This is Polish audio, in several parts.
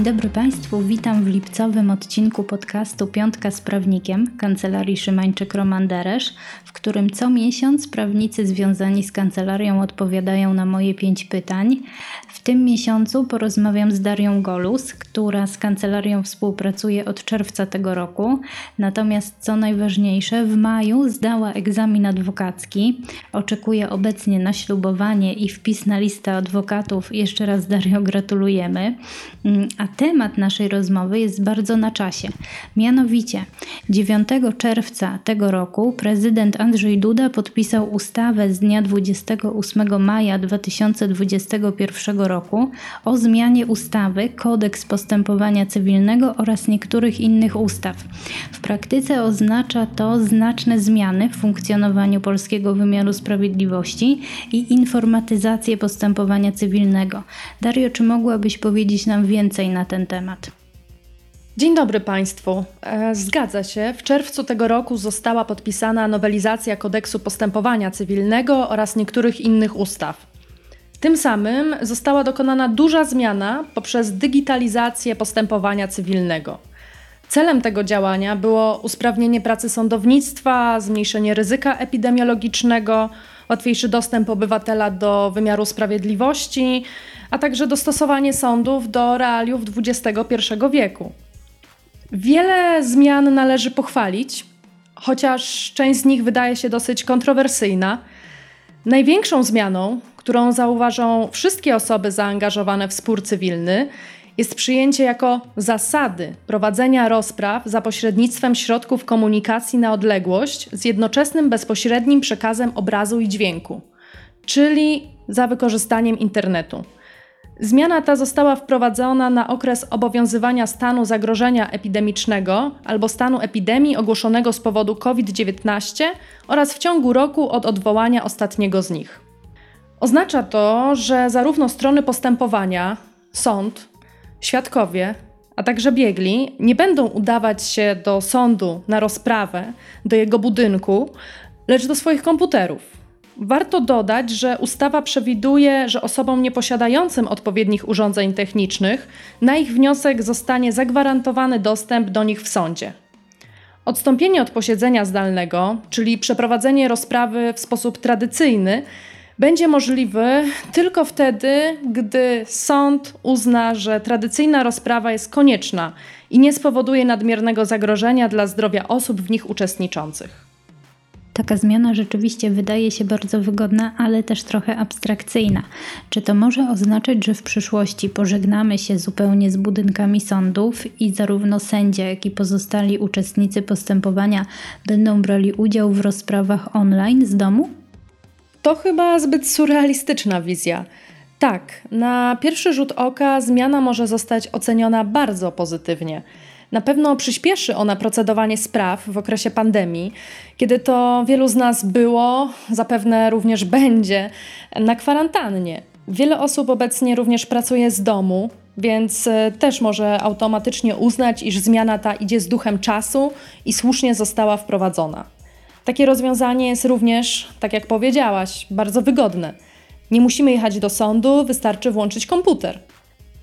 Dzień dobry Państwu, witam w lipcowym odcinku podcastu Piątka z Prawnikiem Kancelarii Szymańczyk-Romanderesz, w którym co miesiąc prawnicy związani z kancelarią odpowiadają na moje pięć pytań. W tym miesiącu porozmawiam z Darią Golus, która z kancelarią współpracuje od czerwca tego roku. Natomiast co najważniejsze, w maju zdała egzamin adwokacki. Oczekuje obecnie na ślubowanie i wpis na listę adwokatów. Jeszcze raz Dario gratulujemy. Mm, a temat naszej rozmowy jest bardzo na czasie. Mianowicie 9 czerwca tego roku prezydent Andrzej Duda podpisał ustawę z dnia 28 maja 2021 roku o zmianie ustawy Kodeks postępowania cywilnego oraz niektórych innych ustaw. W praktyce oznacza to znaczne zmiany w funkcjonowaniu polskiego wymiaru sprawiedliwości i informatyzację postępowania cywilnego. Dario, czy mogłabyś powiedzieć nam więcej na ten temat? Dzień dobry Państwu. E, zgadza się, w czerwcu tego roku została podpisana nowelizacja kodeksu postępowania cywilnego oraz niektórych innych ustaw. Tym samym została dokonana duża zmiana poprzez digitalizację postępowania cywilnego. Celem tego działania było usprawnienie pracy sądownictwa, zmniejszenie ryzyka epidemiologicznego, łatwiejszy dostęp obywatela do wymiaru sprawiedliwości, a także dostosowanie sądów do realiów XXI wieku. Wiele zmian należy pochwalić, chociaż część z nich wydaje się dosyć kontrowersyjna. Największą zmianą, którą zauważą wszystkie osoby zaangażowane w spór cywilny, jest przyjęcie jako zasady prowadzenia rozpraw za pośrednictwem środków komunikacji na odległość z jednoczesnym bezpośrednim przekazem obrazu i dźwięku, czyli za wykorzystaniem internetu. Zmiana ta została wprowadzona na okres obowiązywania stanu zagrożenia epidemicznego albo stanu epidemii ogłoszonego z powodu COVID-19 oraz w ciągu roku od odwołania ostatniego z nich. Oznacza to, że zarówno strony postępowania, sąd, świadkowie, a także biegli nie będą udawać się do sądu na rozprawę, do jego budynku, lecz do swoich komputerów. Warto dodać, że ustawa przewiduje, że osobom nieposiadającym odpowiednich urządzeń technicznych na ich wniosek zostanie zagwarantowany dostęp do nich w sądzie. Odstąpienie od posiedzenia zdalnego, czyli przeprowadzenie rozprawy w sposób tradycyjny, będzie możliwy tylko wtedy, gdy sąd uzna, że tradycyjna rozprawa jest konieczna i nie spowoduje nadmiernego zagrożenia dla zdrowia osób w nich uczestniczących. Taka zmiana rzeczywiście wydaje się bardzo wygodna, ale też trochę abstrakcyjna. Czy to może oznaczać, że w przyszłości pożegnamy się zupełnie z budynkami sądów i zarówno sędzia, jak i pozostali uczestnicy postępowania będą brali udział w rozprawach online z domu? To chyba zbyt surrealistyczna wizja. Tak, na pierwszy rzut oka zmiana może zostać oceniona bardzo pozytywnie. Na pewno przyspieszy ona procedowanie spraw w okresie pandemii, kiedy to wielu z nas było, zapewne również będzie, na kwarantannie. Wiele osób obecnie również pracuje z domu, więc e, też może automatycznie uznać, iż zmiana ta idzie z duchem czasu i słusznie została wprowadzona. Takie rozwiązanie jest również, tak jak powiedziałaś, bardzo wygodne. Nie musimy jechać do sądu, wystarczy włączyć komputer.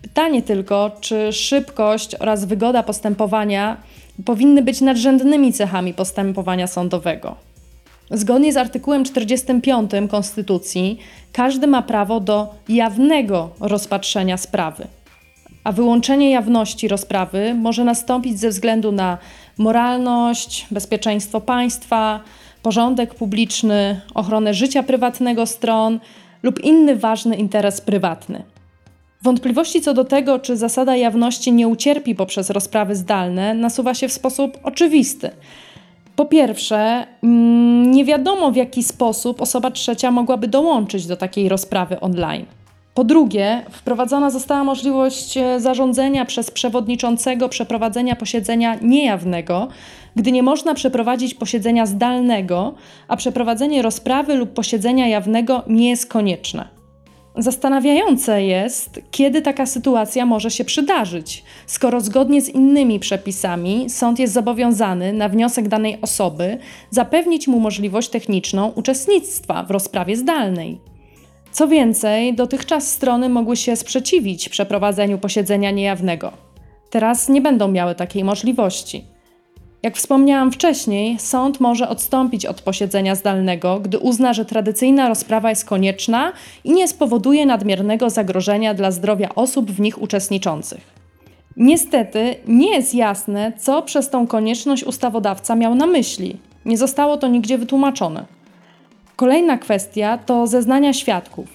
Pytanie tylko, czy szybkość oraz wygoda postępowania powinny być nadrzędnymi cechami postępowania sądowego. Zgodnie z artykułem 45 Konstytucji, każdy ma prawo do jawnego rozpatrzenia sprawy, a wyłączenie jawności rozprawy może nastąpić ze względu na moralność, bezpieczeństwo państwa, porządek publiczny, ochronę życia prywatnego stron lub inny ważny interes prywatny. Wątpliwości co do tego, czy zasada jawności nie ucierpi poprzez rozprawy zdalne, nasuwa się w sposób oczywisty. Po pierwsze, mm, nie wiadomo w jaki sposób osoba trzecia mogłaby dołączyć do takiej rozprawy online. Po drugie, wprowadzona została możliwość e, zarządzenia przez przewodniczącego przeprowadzenia posiedzenia niejawnego, gdy nie można przeprowadzić posiedzenia zdalnego, a przeprowadzenie rozprawy lub posiedzenia jawnego nie jest konieczne. Zastanawiające jest, kiedy taka sytuacja może się przydarzyć, skoro zgodnie z innymi przepisami sąd jest zobowiązany na wniosek danej osoby zapewnić mu możliwość techniczną uczestnictwa w rozprawie zdalnej. Co więcej, dotychczas strony mogły się sprzeciwić przeprowadzeniu posiedzenia niejawnego. Teraz nie będą miały takiej możliwości. Jak wspomniałam wcześniej, sąd może odstąpić od posiedzenia zdalnego, gdy uzna, że tradycyjna rozprawa jest konieczna i nie spowoduje nadmiernego zagrożenia dla zdrowia osób w nich uczestniczących. Niestety nie jest jasne, co przez tą konieczność ustawodawca miał na myśli. Nie zostało to nigdzie wytłumaczone. Kolejna kwestia to zeznania świadków.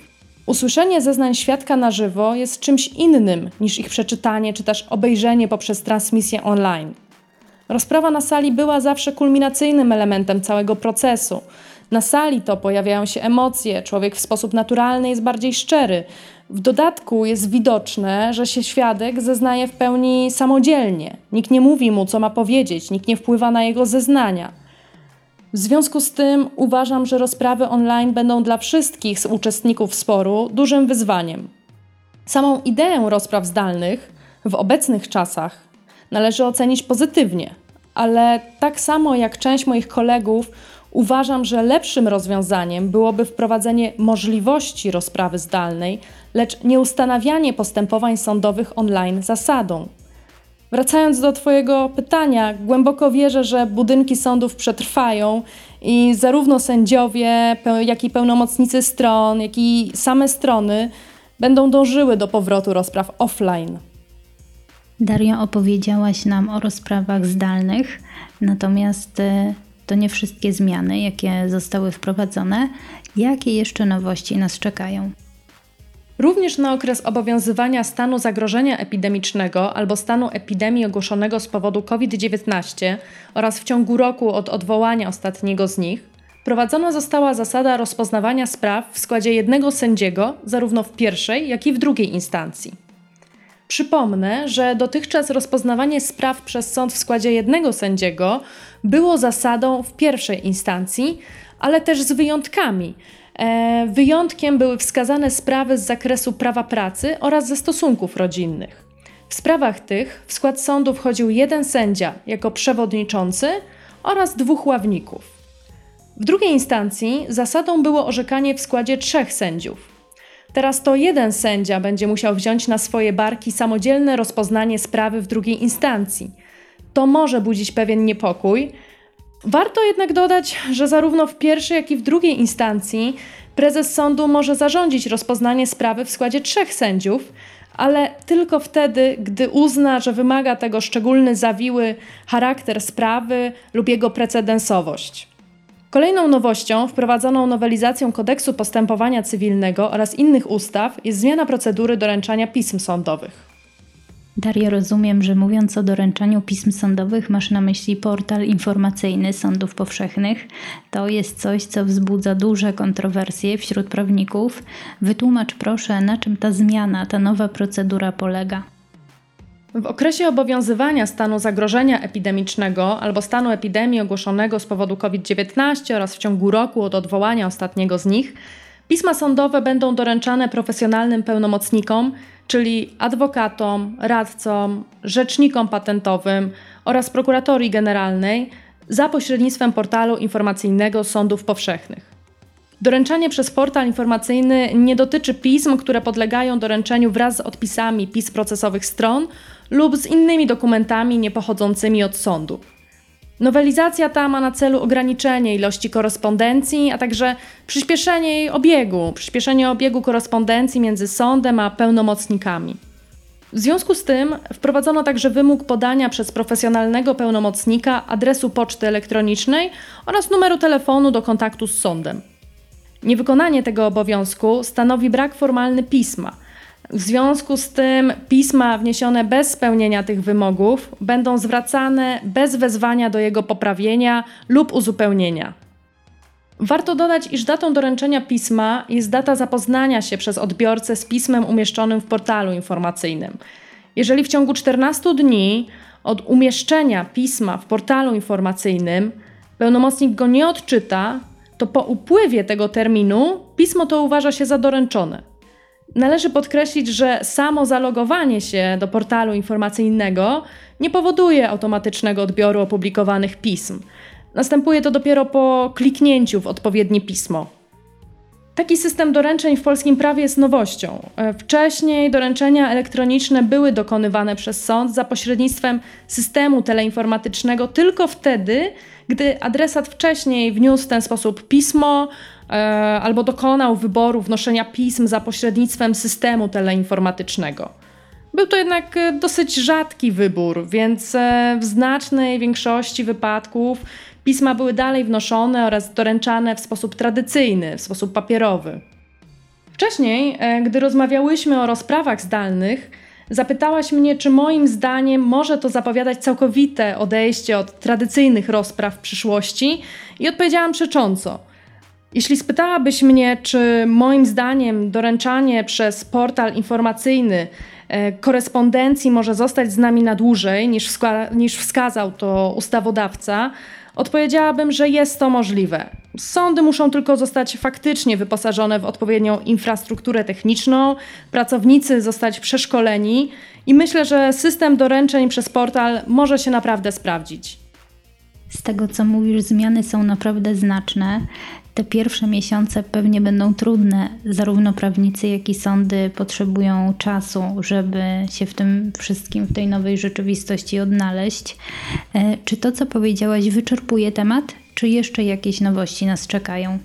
Usłyszenie zeznań świadka na żywo jest czymś innym niż ich przeczytanie czy też obejrzenie poprzez transmisję online. Rozprawa na sali była zawsze kulminacyjnym elementem całego procesu. Na sali to pojawiają się emocje, człowiek w sposób naturalny jest bardziej szczery. W dodatku jest widoczne, że się świadek zeznaje w pełni samodzielnie. Nikt nie mówi mu, co ma powiedzieć, nikt nie wpływa na jego zeznania. W związku z tym uważam, że rozprawy online będą dla wszystkich z uczestników sporu dużym wyzwaniem. Samą ideę rozpraw zdalnych w obecnych czasach należy ocenić pozytywnie, ale tak samo jak część moich kolegów, uważam, że lepszym rozwiązaniem byłoby wprowadzenie możliwości rozprawy zdalnej, lecz nie ustanawianie postępowań sądowych online zasadą. Wracając do Twojego pytania, głęboko wierzę, że budynki sądów przetrwają i zarówno sędziowie, jak i pełnomocnicy stron, jak i same strony będą dążyły do powrotu rozpraw offline. Daria, opowiedziałaś nam o rozprawach zdalnych, natomiast y, to nie wszystkie zmiany, jakie zostały wprowadzone. Jakie jeszcze nowości nas czekają? Również na okres obowiązywania stanu zagrożenia epidemicznego albo stanu epidemii ogłoszonego z powodu COVID-19 oraz w ciągu roku od odwołania ostatniego z nich, prowadzona została zasada rozpoznawania spraw w składzie jednego sędziego, zarówno w pierwszej, jak i w drugiej instancji. Przypomnę, że dotychczas rozpoznawanie spraw przez sąd w składzie jednego sędziego było zasadą w pierwszej instancji, ale też z wyjątkami. E, wyjątkiem były wskazane sprawy z zakresu prawa pracy oraz ze stosunków rodzinnych. W sprawach tych w skład sądu wchodził jeden sędzia jako przewodniczący oraz dwóch ławników. W drugiej instancji zasadą było orzekanie w składzie trzech sędziów. Teraz to jeden sędzia będzie musiał wziąć na swoje barki samodzielne rozpoznanie sprawy w drugiej instancji. To może budzić pewien niepokój. Warto jednak dodać, że zarówno w pierwszej, jak i w drugiej instancji prezes sądu może zarządzić rozpoznanie sprawy w składzie trzech sędziów, ale tylko wtedy, gdy uzna, że wymaga tego szczególny zawiły charakter sprawy lub jego precedensowość. Kolejną nowością wprowadzoną nowelizacją kodeksu postępowania cywilnego oraz innych ustaw jest zmiana procedury doręczania pism sądowych. Daria, rozumiem, że mówiąc o doręczaniu pism sądowych, masz na myśli portal informacyjny sądów powszechnych. To jest coś, co wzbudza duże kontrowersje wśród prawników. Wytłumacz proszę, na czym ta zmiana, ta nowa procedura polega. W okresie obowiązywania stanu zagrożenia epidemicznego albo stanu epidemii ogłoszonego z powodu COVID-19 oraz w ciągu roku od odwołania ostatniego z nich, pisma sądowe będą doręczane profesjonalnym pełnomocnikom, czyli adwokatom, radcom, rzecznikom patentowym oraz prokuratorii generalnej za pośrednictwem portalu informacyjnego sądów powszechnych. Doręczanie przez portal informacyjny nie dotyczy pism, które podlegają doręczeniu wraz z odpisami pism procesowych stron lub z innymi dokumentami niepochodzącymi od sądu. Nowelizacja ta ma na celu ograniczenie ilości korespondencji, a także przyspieszenie jej obiegu, przyspieszenie obiegu korespondencji między sądem a pełnomocnikami. W związku z tym wprowadzono także wymóg podania przez profesjonalnego pełnomocnika adresu poczty elektronicznej oraz numeru telefonu do kontaktu z sądem. Niewykonanie tego obowiązku stanowi brak formalny pisma. W związku z tym pisma wniesione bez spełnienia tych wymogów będą zwracane bez wezwania do jego poprawienia lub uzupełnienia. Warto dodać, iż datą doręczenia pisma jest data zapoznania się przez odbiorcę z pismem umieszczonym w portalu informacyjnym. Jeżeli w ciągu 14 dni od umieszczenia pisma w portalu informacyjnym pełnomocnik go nie odczyta, to po upływie tego terminu pismo to uważa się za doręczone. Należy podkreślić, że samo zalogowanie się do portalu informacyjnego nie powoduje automatycznego odbioru opublikowanych pism. Następuje to dopiero po kliknięciu w odpowiednie pismo. Taki system doręczeń w polskim prawie jest nowością. E, Wcześniej doręczenia elektroniczne były dokonywane przez sąd za pośrednictwem systemu teleinformatycznego tylko wtedy, gdy adresat wcześniej wniósł w ten sposób pismo albo dokonał wyboru wnoszenia pism za pośrednictwem systemu teleinformatycznego. Był to jednak e, dosyć rzadki wybór, więc e, w znacznej większości wypadków pisma były dalej wnoszone oraz doręczane w sposób tradycyjny, w sposób papierowy. Wcześniej, e, gdy rozmawiałyśmy o rozprawach zdalnych, zapytałaś mnie, czy moim zdaniem może to zapowiadać całkowite odejście od tradycyjnych rozpraw w przyszłości, i odpowiedziałam przecząco. Jeśli spytałabyś mnie, czy moim zdaniem doręczanie przez portal informacyjny e, korespondencji może zostać z nami na dłużej niż, wska- niż wskazał to ustawodawca, odpowiedziałabym, że jest to możliwe. Sądy muszą tylko zostać faktycznie wyposażone w odpowiednią infrastrukturę techniczną, pracownicy zostać przeszkoleni i myślę, że system doręczeń przez portal może się naprawdę sprawdzić. Z tego co mówisz, zmiany są naprawdę znaczne. Te pierwsze miesiące pewnie będą trudne. Zarówno prawnicy, jak i sądy potrzebują czasu, żeby się w tym wszystkim, w tej nowej rzeczywistości odnaleźć. E, Czy to, co powiedziałaś, wyczerpuje temat, czy jeszcze jakieś nowości nas czekają?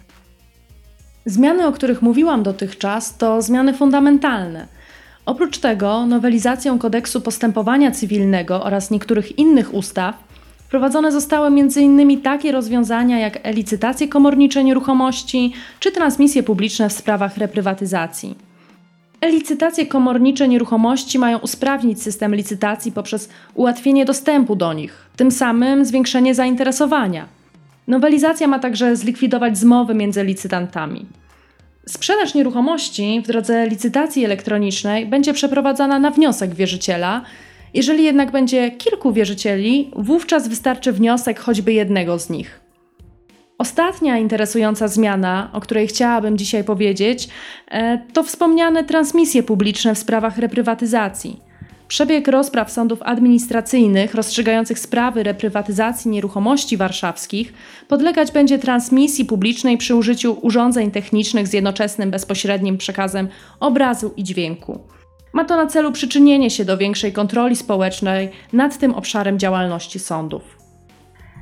Zmiany, o których mówiłam dotychczas, to zmiany fundamentalne. Oprócz tego, nowelizacją kodeksu postępowania cywilnego oraz niektórych innych ustaw wprowadzone zostały m.in. takie rozwiązania jak e-licytacje komornicze nieruchomości czy transmisje publiczne w sprawach reprywatyzacji. E-licytacje komornicze nieruchomości mają usprawnić system licytacji poprzez ułatwienie dostępu do nich, tym samym zwiększenie zainteresowania. Nowelizacja ma także zlikwidować zmowy między licytantami. Sprzedaż nieruchomości w drodze licytacji elektronicznej będzie przeprowadzana na wniosek wierzyciela. Jeżeli jednak będzie kilku wierzycieli, wówczas wystarczy wniosek choćby jednego z nich. Ostatnia interesująca zmiana, o której chciałabym dzisiaj powiedzieć, e, to wspomniane transmisje publiczne w sprawach reprywatyzacji. Przebieg rozpraw sądów administracyjnych rozstrzygających sprawy reprywatyzacji nieruchomości warszawskich podlegać będzie transmisji publicznej przy użyciu urządzeń technicznych z jednoczesnym bezpośrednim przekazem obrazu i dźwięku. Ma to na celu przyczynienie się do większej kontroli społecznej nad tym obszarem działalności sądów.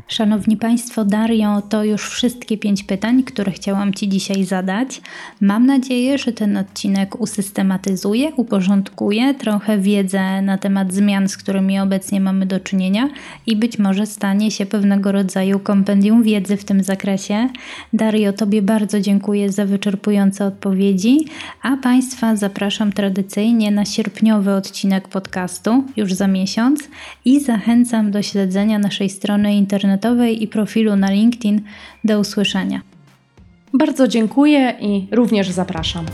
Szanowni Państwo, Dario, to już wszystkie pięć pytań, które chciałam Ci dzisiaj zadać. Mam nadzieję, że ten odcinek usystematyzuje, uporządkuje trochę wiedzę na temat zmian, z którymi obecnie mamy do czynienia i być może stanie się pewnego rodzaju kompendium wiedzy w tym zakresie. Dario, Tobie bardzo dziękuję za wyczerpujące odpowiedzi, a Państwa zapraszam tradycyjnie na sierpniowy odcinek podcastu już za miesiąc i zachęcam do śledzenia naszej strony internetowej i profilu na LinkedIn. Do usłyszenia. Bardzo dziękuję i również zapraszam.